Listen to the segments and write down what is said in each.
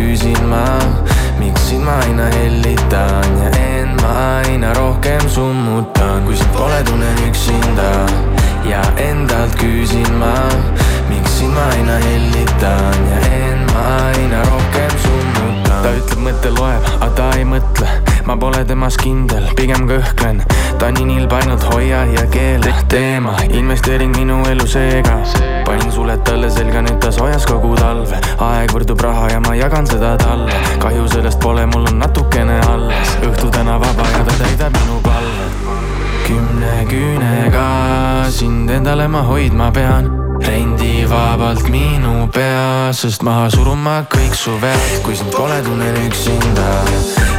küsin ma, miks sind ma aina hellitan ja end ma aina rohkem summutan, kui sind pole, tunnen üksinda ja endalt küsin ma, miks sind ma aina hellitan ja end ma aina rohkem. Ta ütleb, mõte loeb, aga ta ei mõtle ma pole temas kindel, pigem kõhklen. ta nii nilb, ainult hoia ja keela teema, investeering minu elu seega. panin suled talle selga, nüüd ta soojas kogu talve. aeg võrdub raha ja ma jagan seda talle. kahju sellest pole, mul on natukene alles. õhtu täna vaba ja ta täidab minu palve. kümne küünega sind endale ma hoidma pean rendi vabalt minu pea, sest maha suruma kõik su vead, kui sind pole, tunnen üksinda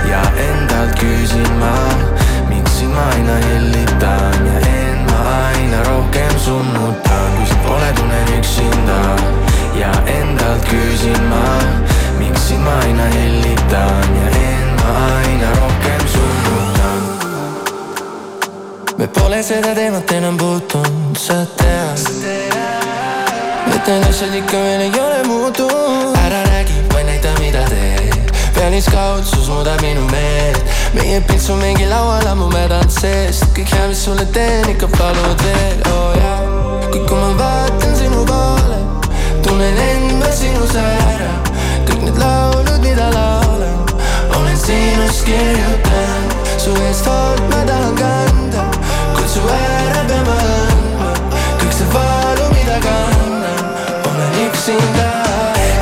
ja endalt küsin ma, miks sind ma aina hellitan ja end ma aina rohkem summutan, kui sind pole, tunnen üksinda ja endalt küsin ma, miks sind ma aina hellitan ja end ma aina rohkem summutan. me pole seda teemat enam puutunud, sa tead need asjad ikka veel ei ole muutunud ära räägi, vaid näita, mida teed. Pealiskaudsus muudab minu meelt. Meie pilts on mingi laual ammu mädanud seest. Kõik hea, mis sulle teen, ikka palud veel, oo oh, jaa. Kuid kui ma vaatan sinu poole tunnen end ma sinus ära kõik need laulud, mida laulan olen sinust kirjutanud. Su eest hoolt ma tahan kanda kuid su ära pean ma andma. Kõik see valu, mida kannan üksinda.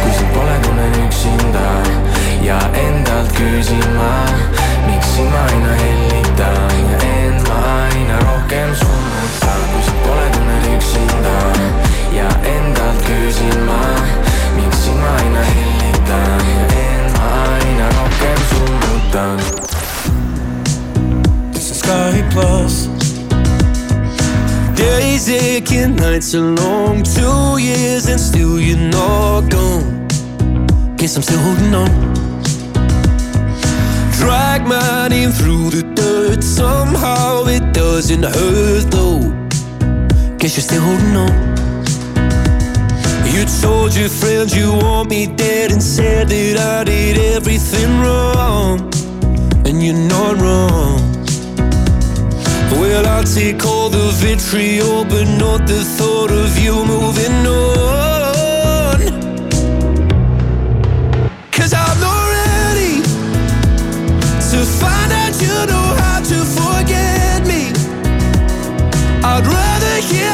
Kui sind pole, tunnen üksinda ja endalt küsin ma, miks sind ma aina hellitan Aching, nights are long. Two years and still you're not gone. Guess I'm still holding on. Drag my name through the dirt. Somehow it doesn't hurt though. Guess you're still holding on. You told your friends you want me dead and said that I did everything wrong. And you're not wrong. Well, I'll take all the vitriol, but not the thought of you moving on. Cause I'm not ready to find out you know how to forget me. I'd rather hear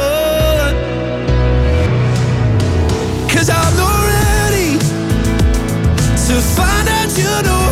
Find out you know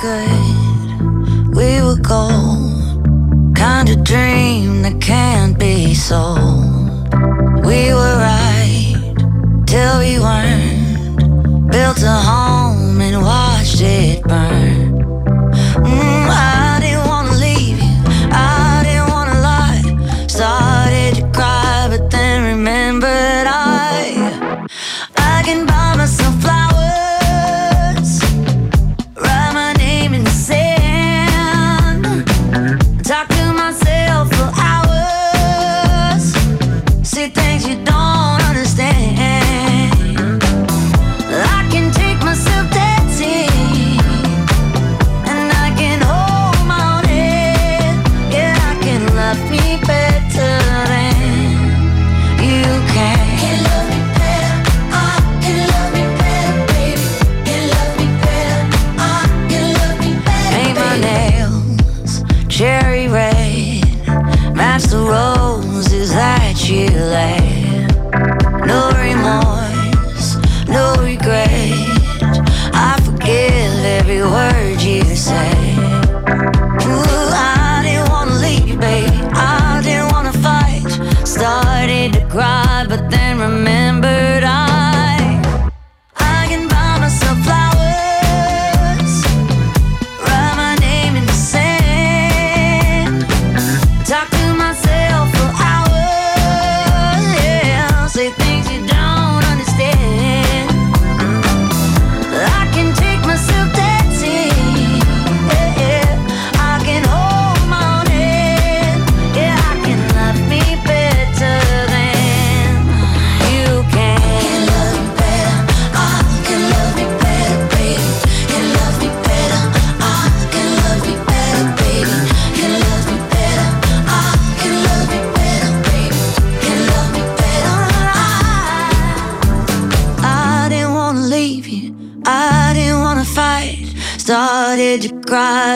good, we were gold. Kind of dream that can't be sold.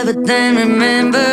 But then remember.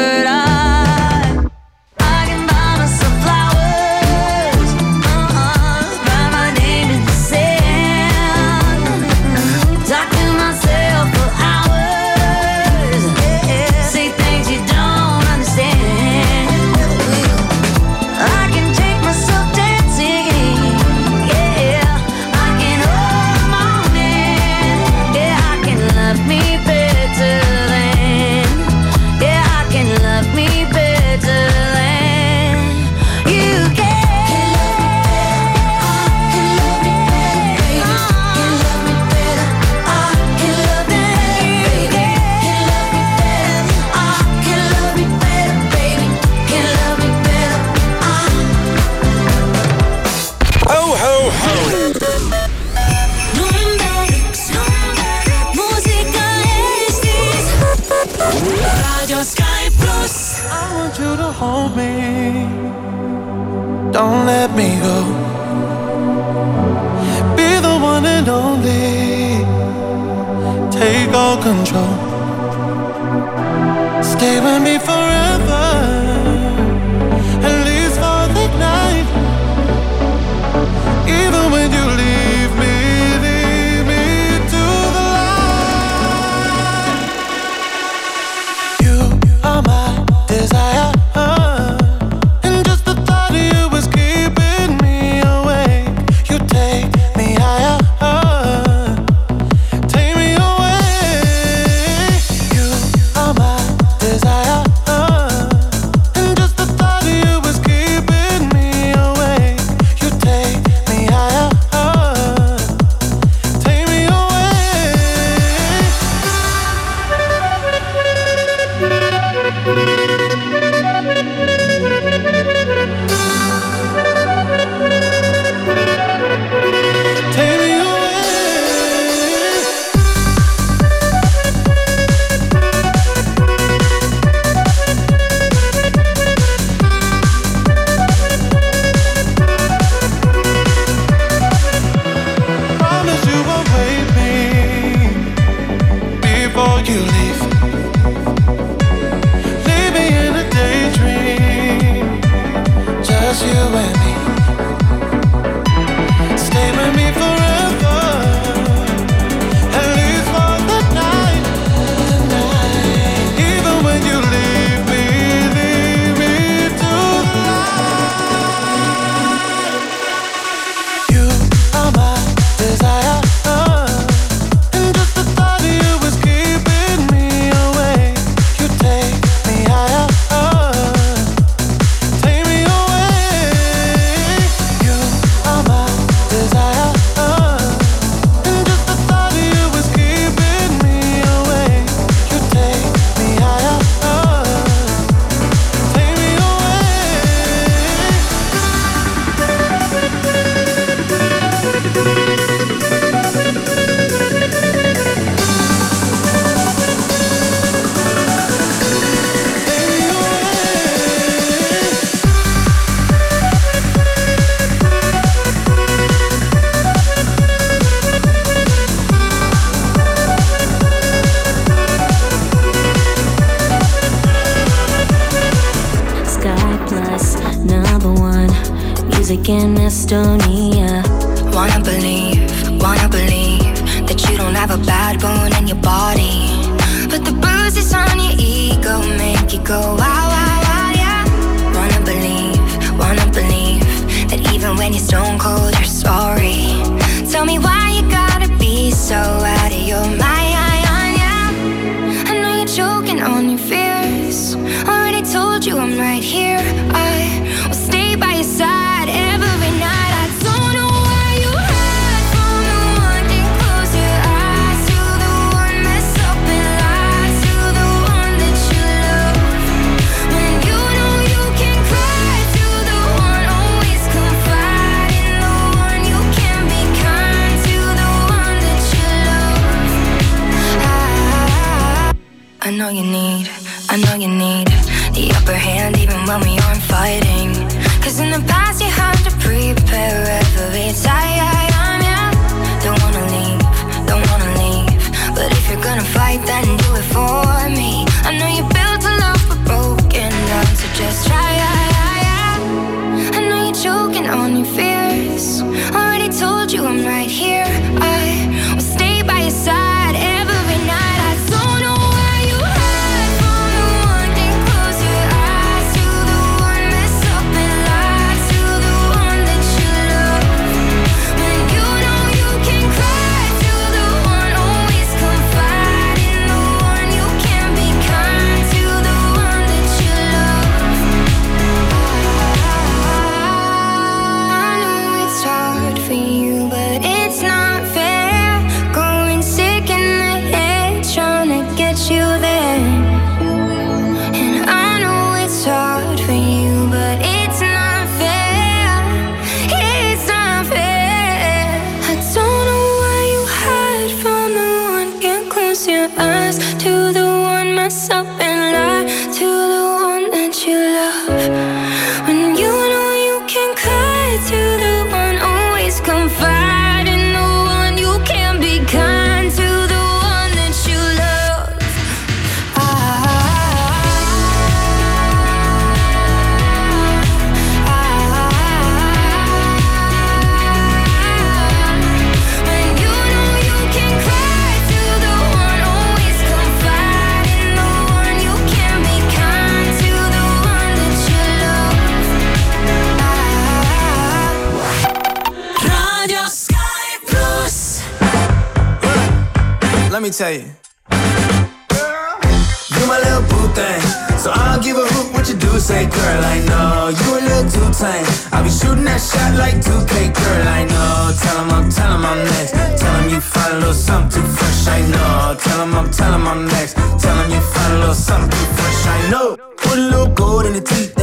Tell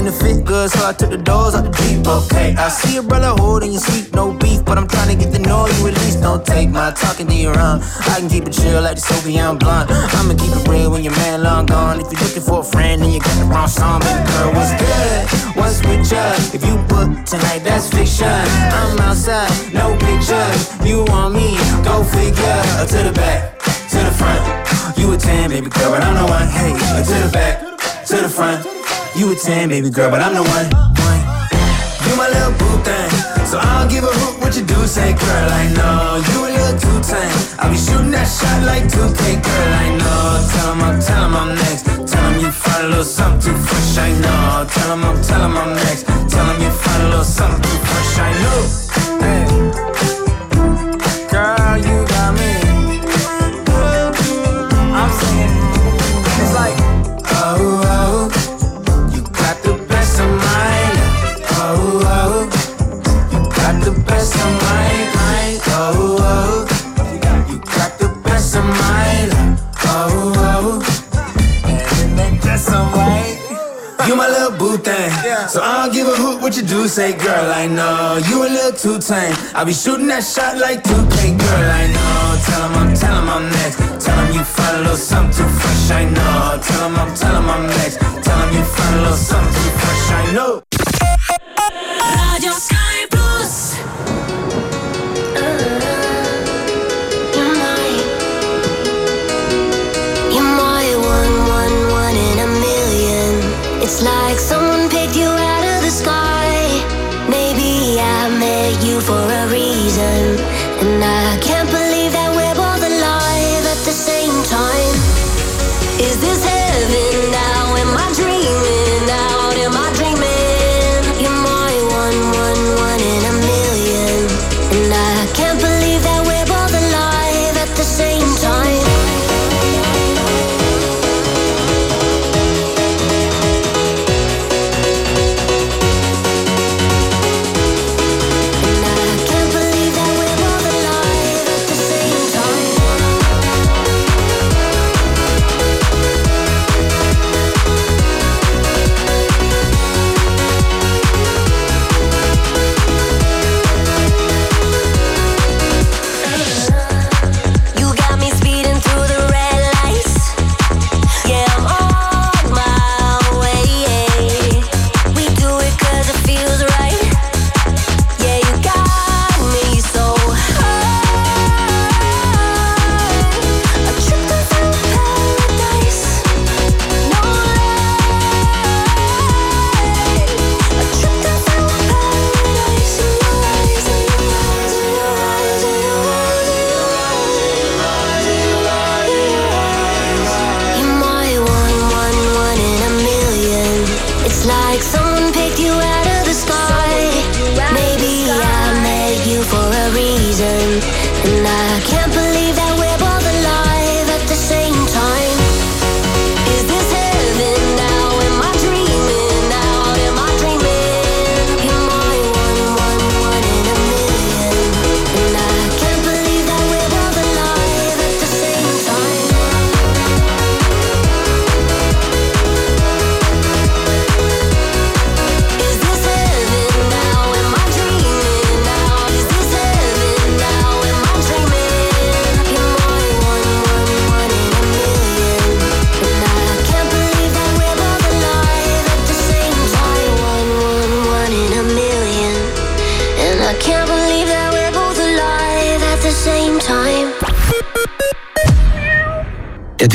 it fit good, so I took the doors out the Jeep. Okay, I see a brother holding your seat, no beef, but I'm trying to get to know you at least. Don't take my talking to your own. I can keep it chill like the Soviet blunt. I'ma keep it real when your man long gone. If you're looking for a friend and you got the wrong song, baby girl, what's good? What's with you? If you book tonight, that's fiction. I'm outside, no pictures. You want me? Go figure. To the back, to the front. You a 10, baby girl, but I'm the one. Hey, to the back to the front. You a 10, baby girl, but I'm the one. one. You my little boo thing. So I don't give a hoot what you do, say girl, I know you a little too tame. I'll be shooting that shot like 2K, girl, I know. Tell him I'm, tell him I'm next. Tell him you find a little something too fresh, I know. Tell him I'm, tell him I'm next. Tell him you find a little something too fresh, I know. So I don't give a hoot what you do, say girl, I know You a little too tame. I'll be shooting that shot like 2K, girl, I know. Tell him I'm, tell him I'm next. Tell him you find a little something too fresh, I know. Tell him I'm, tell him I'm next. Tell him you find a little something fresh, I know.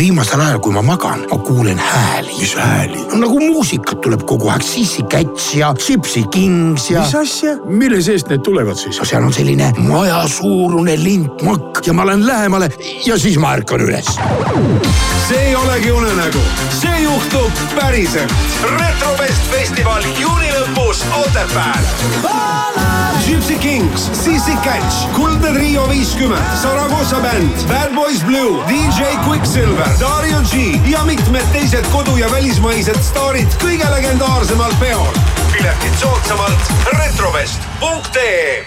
Viimasel ajal, kui ma magan, ma kuulen hääli. mis hääli? nagu muusikat tuleb kogu aeg, Sissi Cats ja Gypsy Kings ja. mis asja, mille seest need tulevad siis? no seal on selline majasuurune lintmakk ja ma lähen lähemale ja siis ma ärkan üles. see ei olegi unenägu, see juhtub päriselt. retrovest festival juuni lõpus Otepääl. Gypsy Kings, Sissi Catch, Kuldne Trio viiskümmend, Saragossa bänd, Bad Boys Blue, DJ Quicksilver, Dario G ja mitmed teised kodu- ja välismaised staarid kõige legendaarsemal peol. piletid soodsamalt retrovest.ee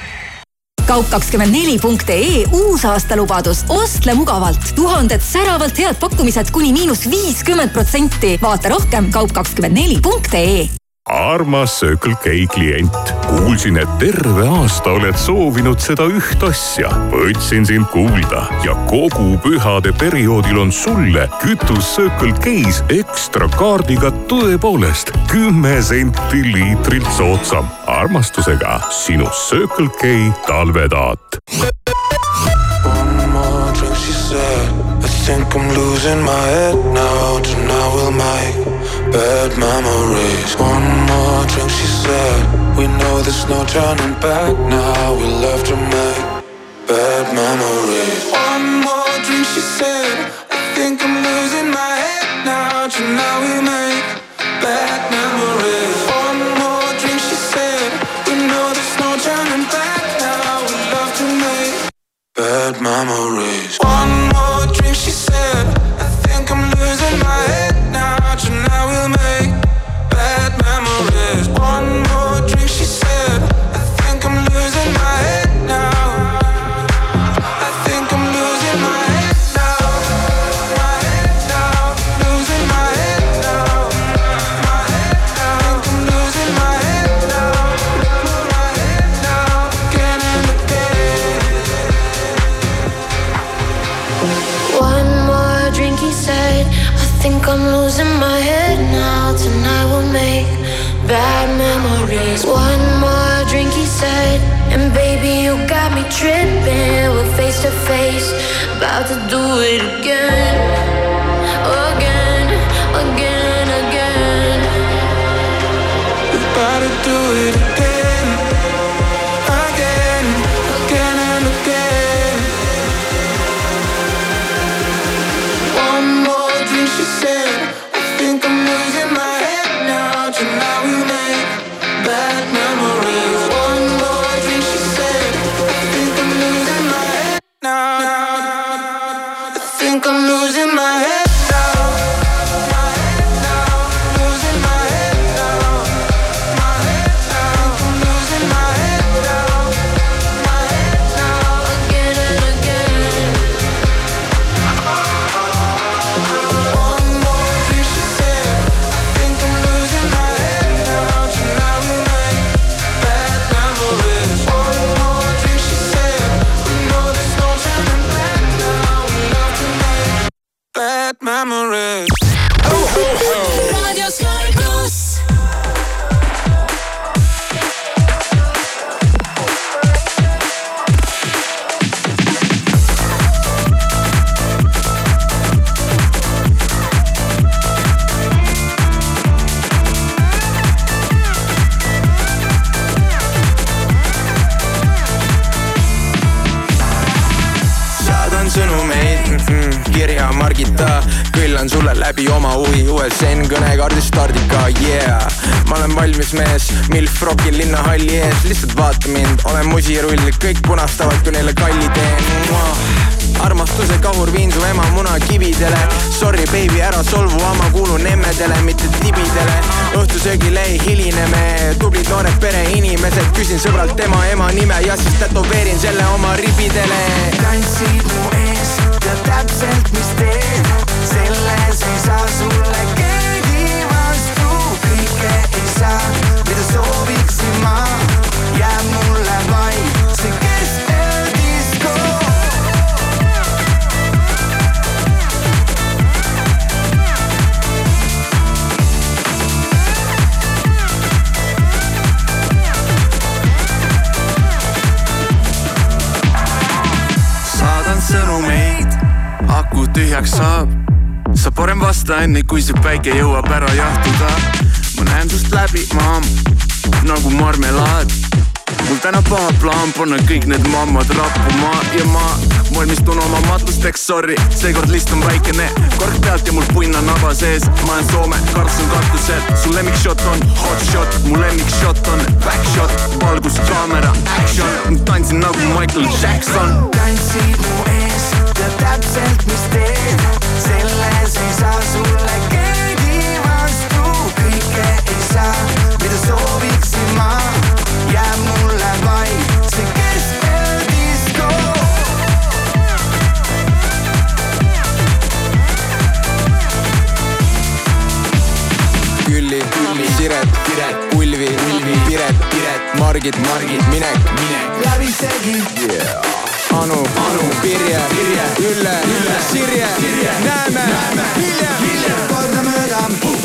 kaup24.ee uusaastalubadus, ostle mugavalt, tuhanded säravalt head pakkumised kuni miinus viiskümmend protsenti. vaata rohkem kaup24.ee armas Circle K klient, kuulsin, et terve aasta oled soovinud seda üht asja. võtsin sind kuulda ja kogu pühade perioodil on sulle kütus Circle K-s ekstra kaardiga tõepoolest kümme senti liitrilt soodsam. armastusega sinu Circle K talvetaat. bad memories. One more drink, she said. We know there's no turning back now. We love to make bad memories. One more drink, she said. I think I'm päike jõuab ära jahtuda. ma näen sust läbi, mamm, nagu marmelaad. mul täna paha plaan panna kõik need mammad rappuma ja ma valmistun oma matlusteks, sorry, seekord listun väikene kork pealt ja mul punn on haba sees. ma olen Soome, kartsun katused, su lemmikshot on hot shot, mu lemmikshot on back shot, valgus, kaamera, action, tantsin nagu Michael Jackson. tantsid mu ees, tead täpselt, mis teed, selles ei saa sulle keelata sa, mida sooviksin ma, jääb mulle vaid see keskel disko. Külli, Külli, Siret, Piret, Ulvi, Ulvi, Piret, Piret, Margit, Margit, Minek, Minek, läbisegi yeah.. Anu, Anu, Pirje, Pirje, Ülle, Ülle, Sirje, Sirje, näeme, näeme, hiljem, hiljem, kordamööda.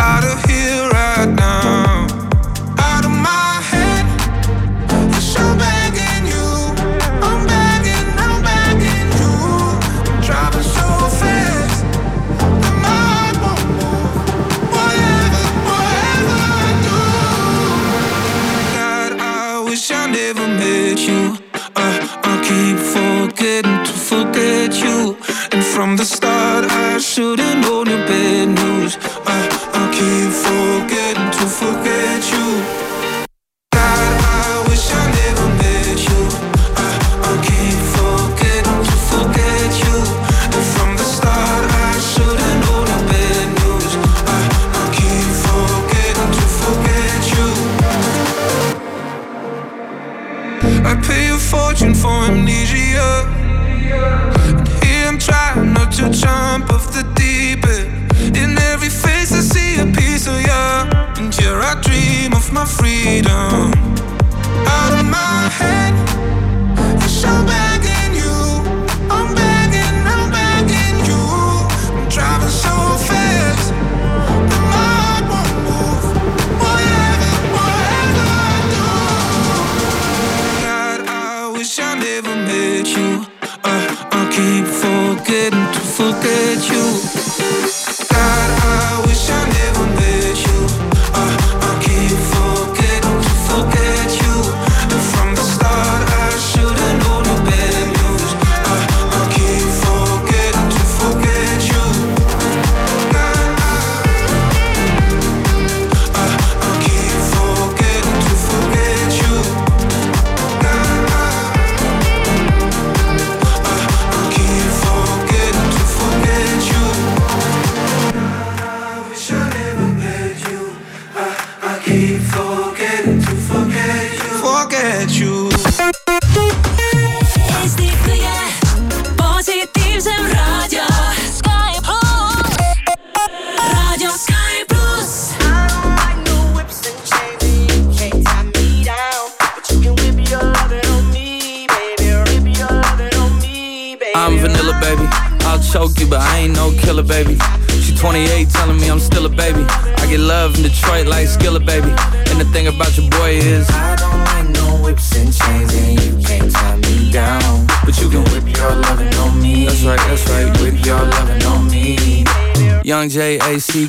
Out of here right now. Out of my head. I'm begging you. I'm begging, I'm begging you. Driving so fast. that my heart won't move. Whatever, whatever I do. God, I wish I never met you. Uh, I keep forgetting to forget you. And from the start, I should've freedom. Out of my head, I'm begging you. I'm begging, I'm begging you. I'm driving so fast. my heart won't move. Whatever, whatever. God, I wish I never met you. Uh, I keep forgetting to forget you.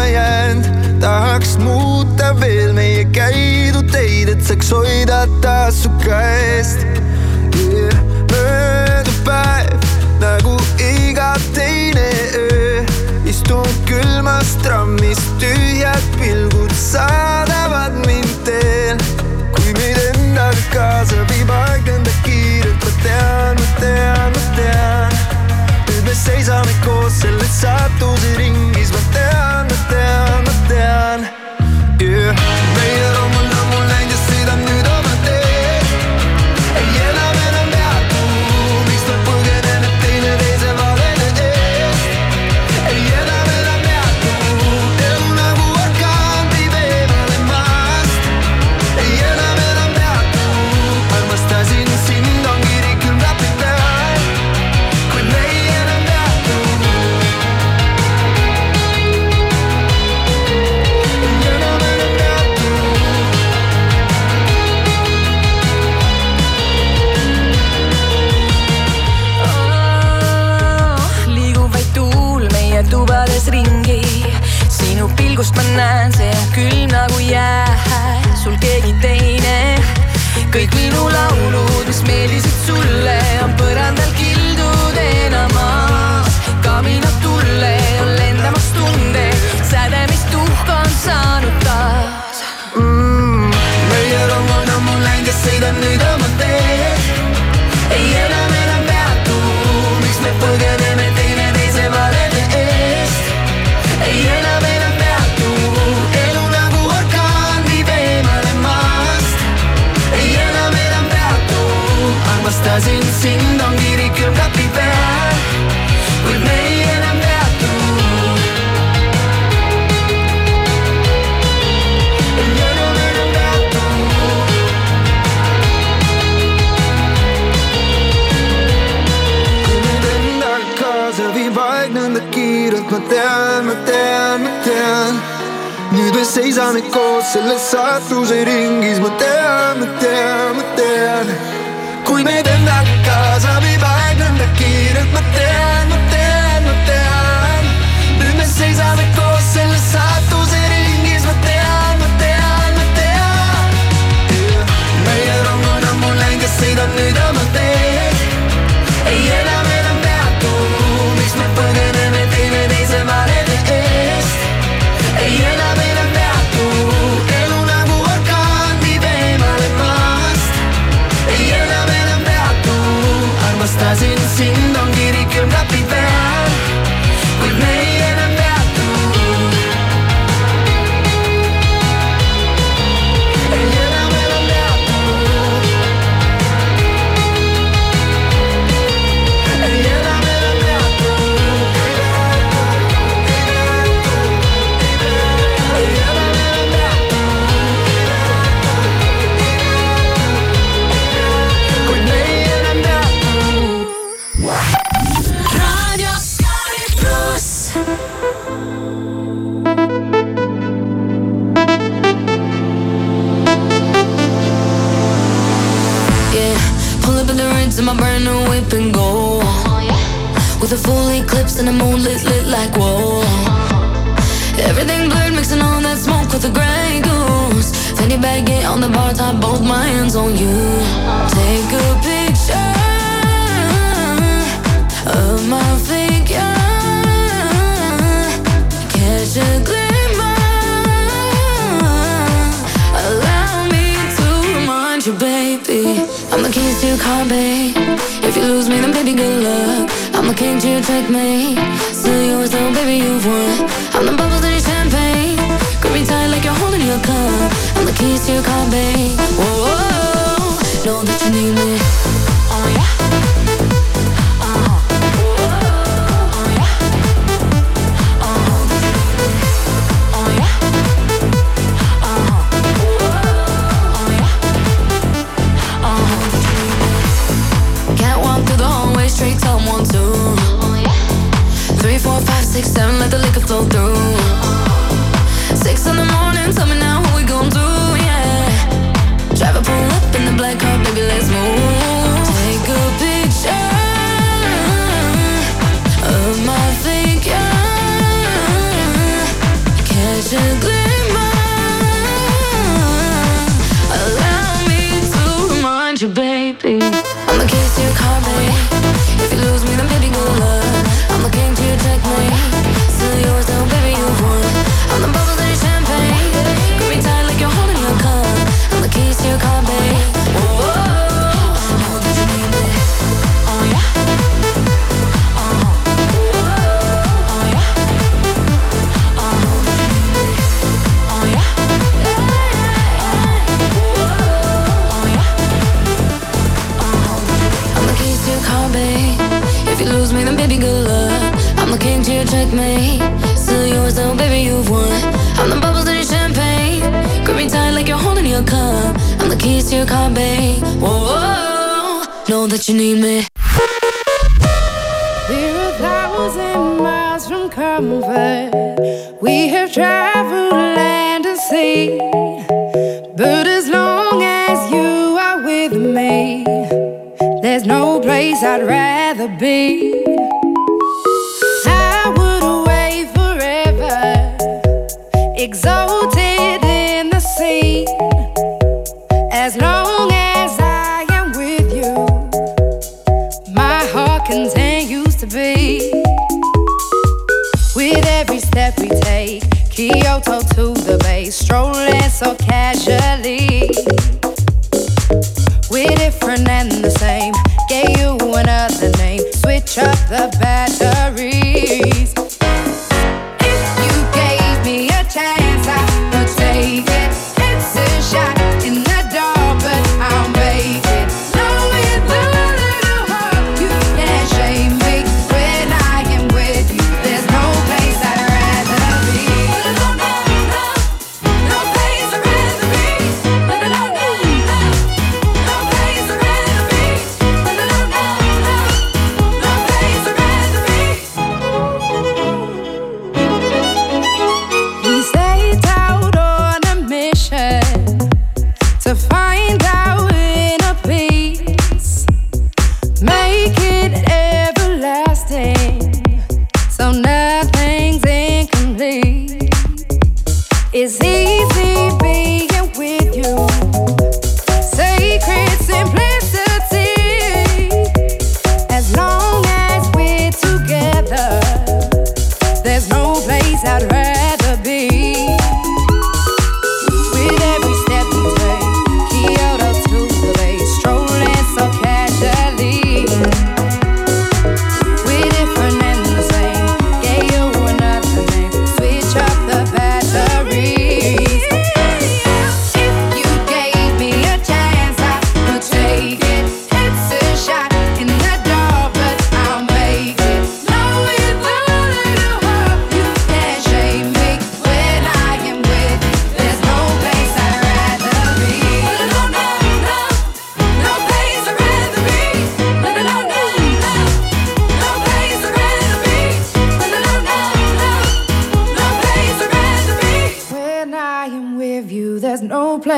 seisma jäänud, tahaks muuta veel meie käidud teid, et saaks hoida taas su käest yeah.. möödub päev nagu iga teine öö, istun külmas trammis, tühjad pilgud saadavad mind teel. kui meid endaga kaasa viib aeg nõnda kiirelt, ma tean, ma tean, ma tean, nüüd me seisame koos selle saatuse ringi. assim não heart continues to beat. With every step we take, Kyoto to the bay, strolling so casually. We're different and the same. Gave you another name. Switch up the batteries.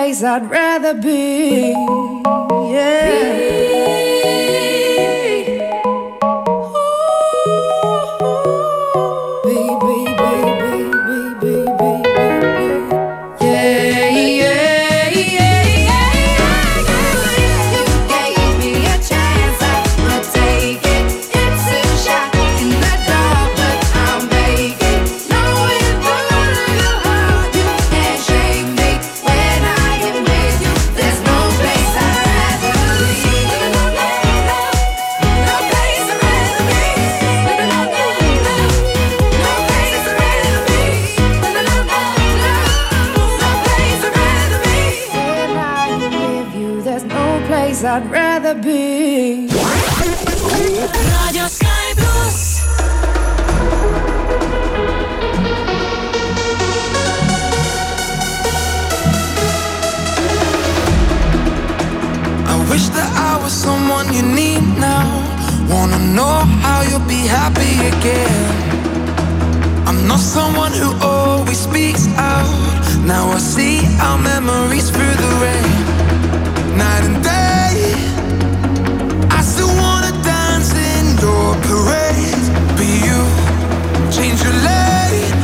Place I'd rather be. When again. I'm not someone who always speaks out. Now I see our memories through the rain. Night and day. I still wanna dance in your parade. Be you, change your lane.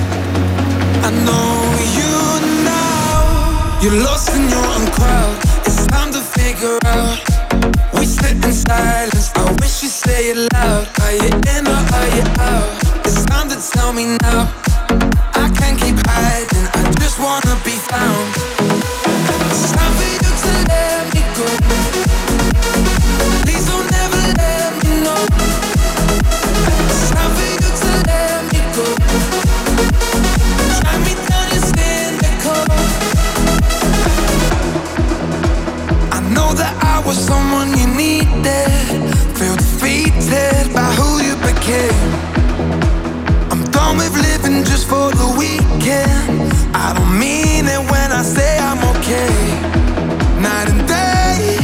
I know you now. You're lost in your own crowd. It's time to figure out. We sit in silence. I wish you say it loud. Are you in or are you out? Oh, it's time to tell me now. I can't keep hiding. I just wanna be found. It's time for you to let me go. Please don't ever let me know. It's time for you to let me go. Drag me down and the cold. I know that I was someone you needed. Feel defeated by who you I'm done with living just for the weekend. I don't mean it when I say I'm okay. Night and day,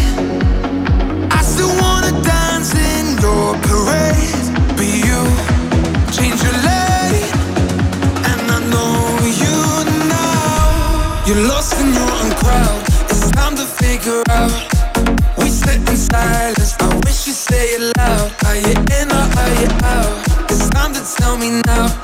I still wanna dance in your parade. Be you, change your lane, and I know you now. You're lost in your own crowd. It's time to figure out. We sit in silence. Me now.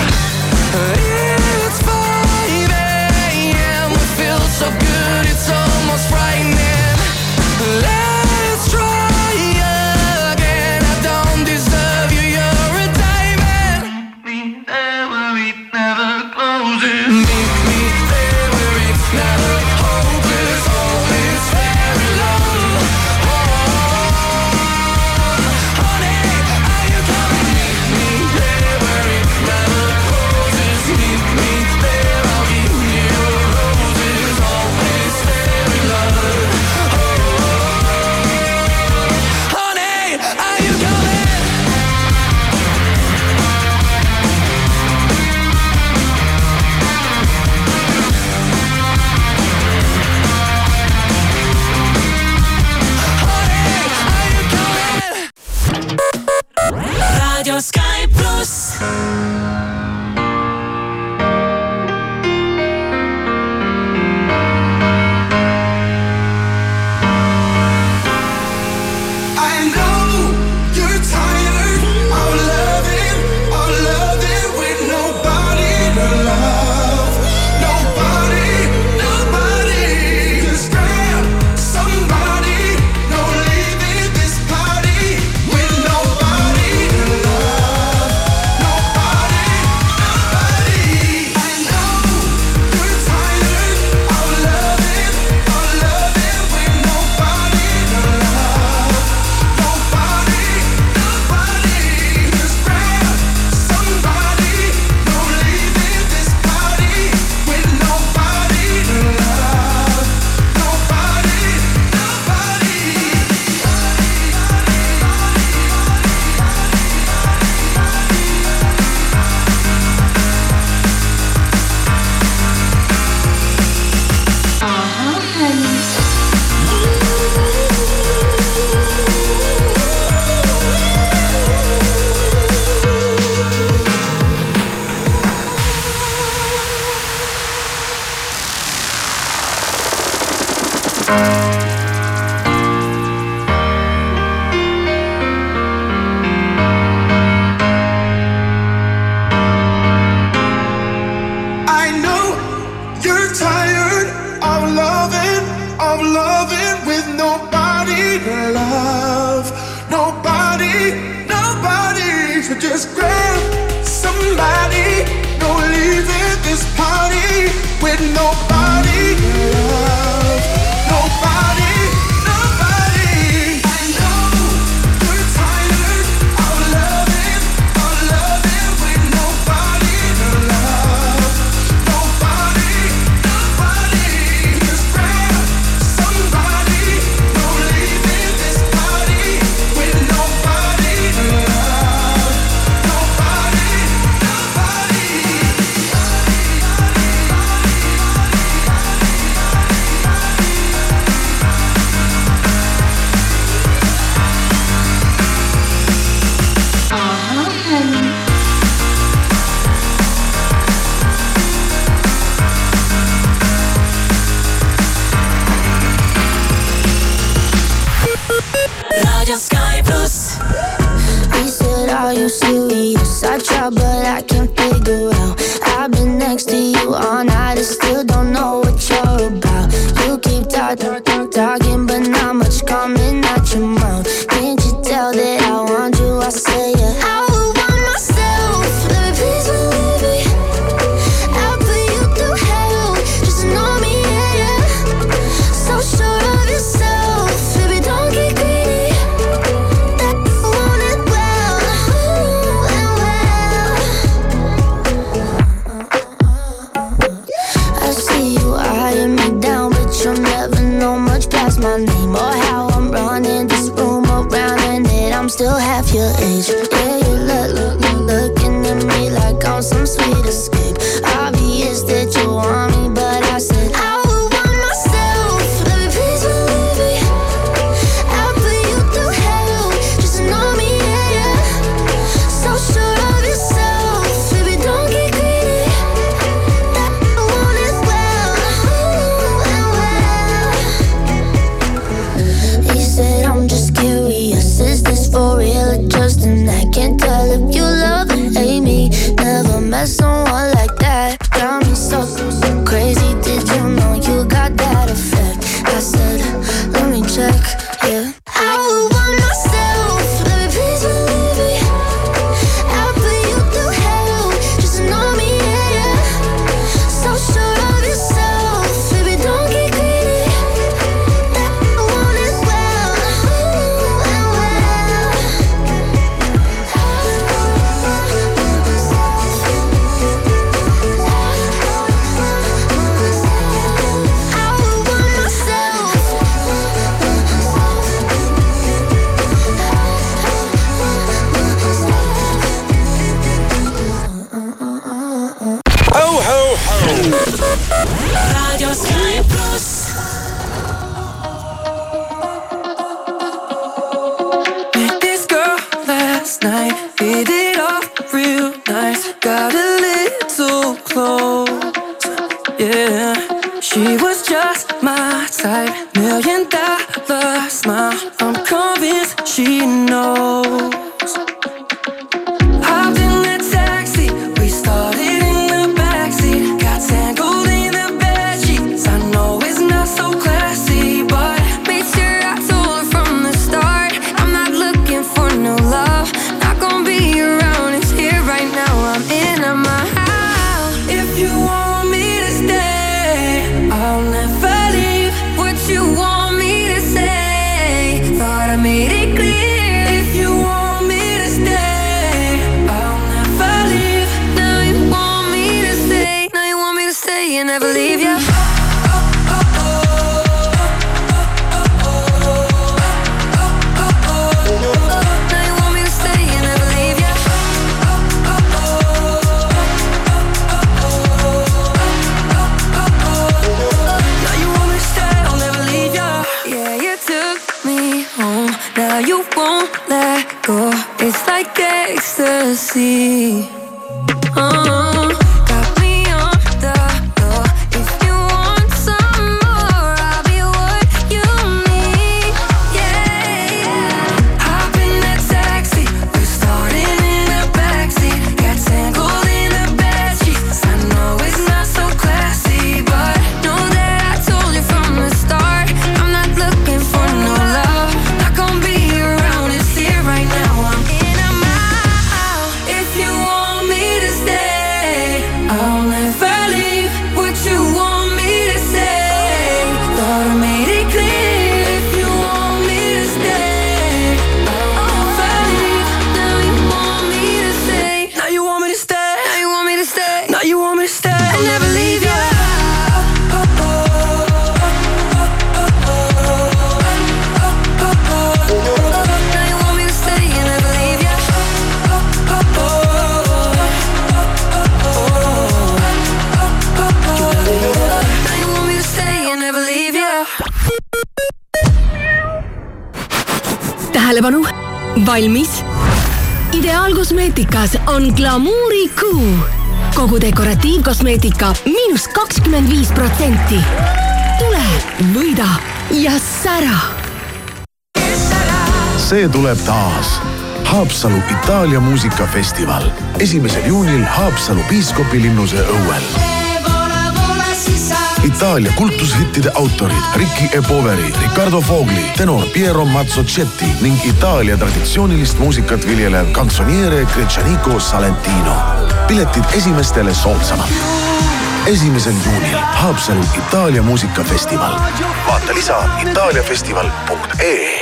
Like ecstasy. Ideaalkosmeetikas on glamuurikuu. kogu dekoratiivkosmeetika miinus kakskümmend viis protsenti. tule, võida ja sära. see tuleb taas. Haapsalu Itaalia muusikafestival esimesel juunil Haapsalu piiskopilinnuse õuel Itaalia kultushittide autorid Ricky E. Poveri, Riccardo Fogli, tenor Piero Mazzocetti ning Itaalia traditsioonilist muusikat viljelev kantsoniere Gretšaniko Salentino. piletid esimestele soodsamalt. esimesel juunil Haapsalu Itaalia muusikafestival. vaata lisa itaaliafestival.ee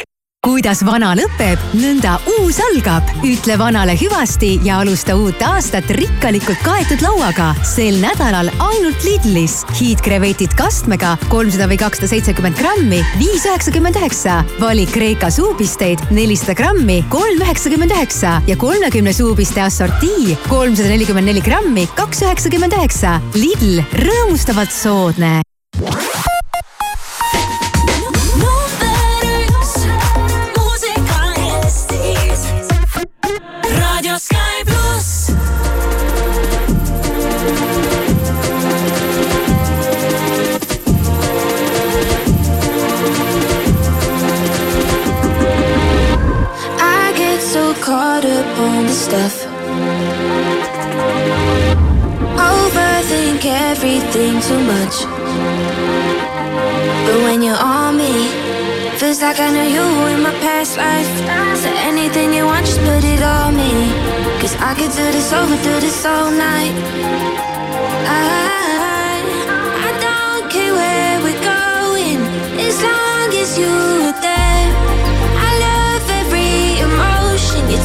kuidas vana lõpeb, nõnda uus algab. ütle vanale hüvasti ja alusta uut aastat rikkalikult kaetud lauaga. sel nädalal ainult Lidlis. hiidkrevetid kastmega kolmsada või kakssada seitsekümmend grammi, viis üheksakümmend üheksa. valik Kreeka suupisteid nelisada grammi, kolm üheksakümmend üheksa ja kolmekümne suupiste assortii kolmsada nelikümmend neli grammi, kaks üheksakümmend üheksa. Lidl, rõõmustavalt soodne. Stuff. Overthink everything too much. But when you're on me, feels like I know you in my past life. So anything you want, just put it on me. Cause I could do this over, do this all night. I, I don't care where we're going, as long as you're there.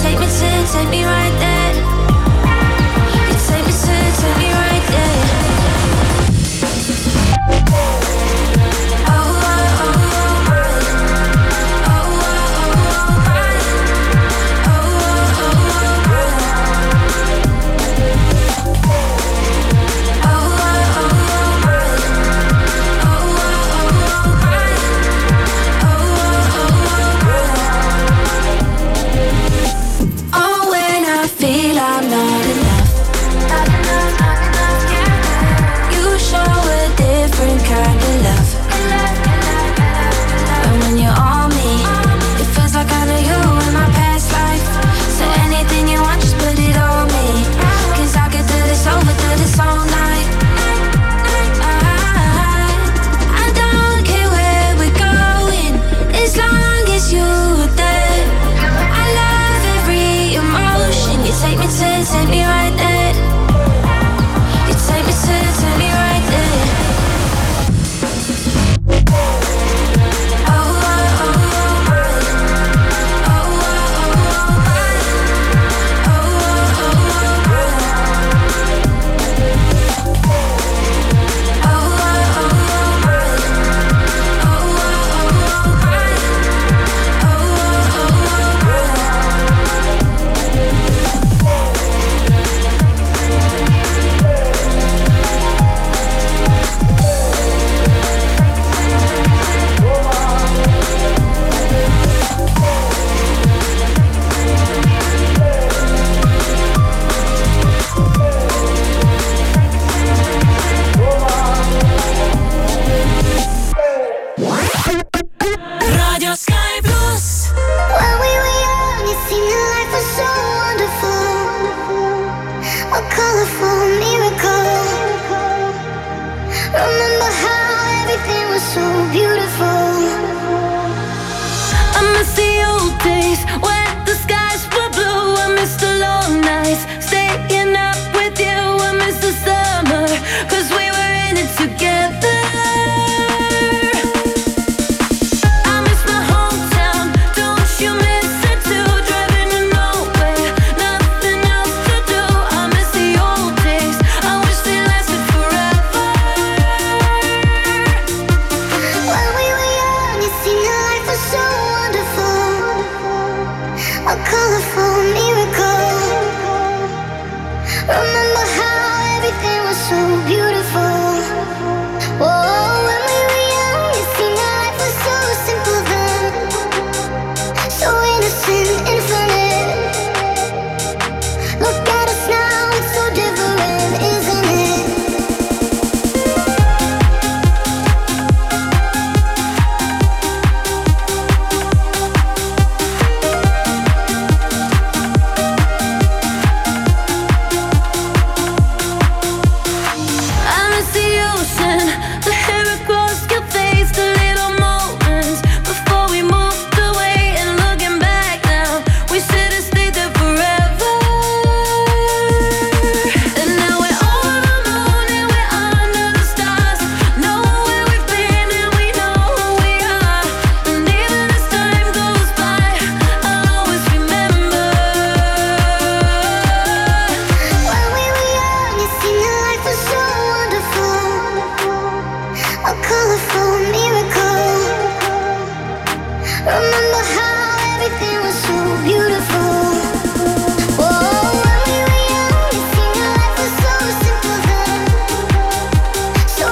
Take me to, take me right there.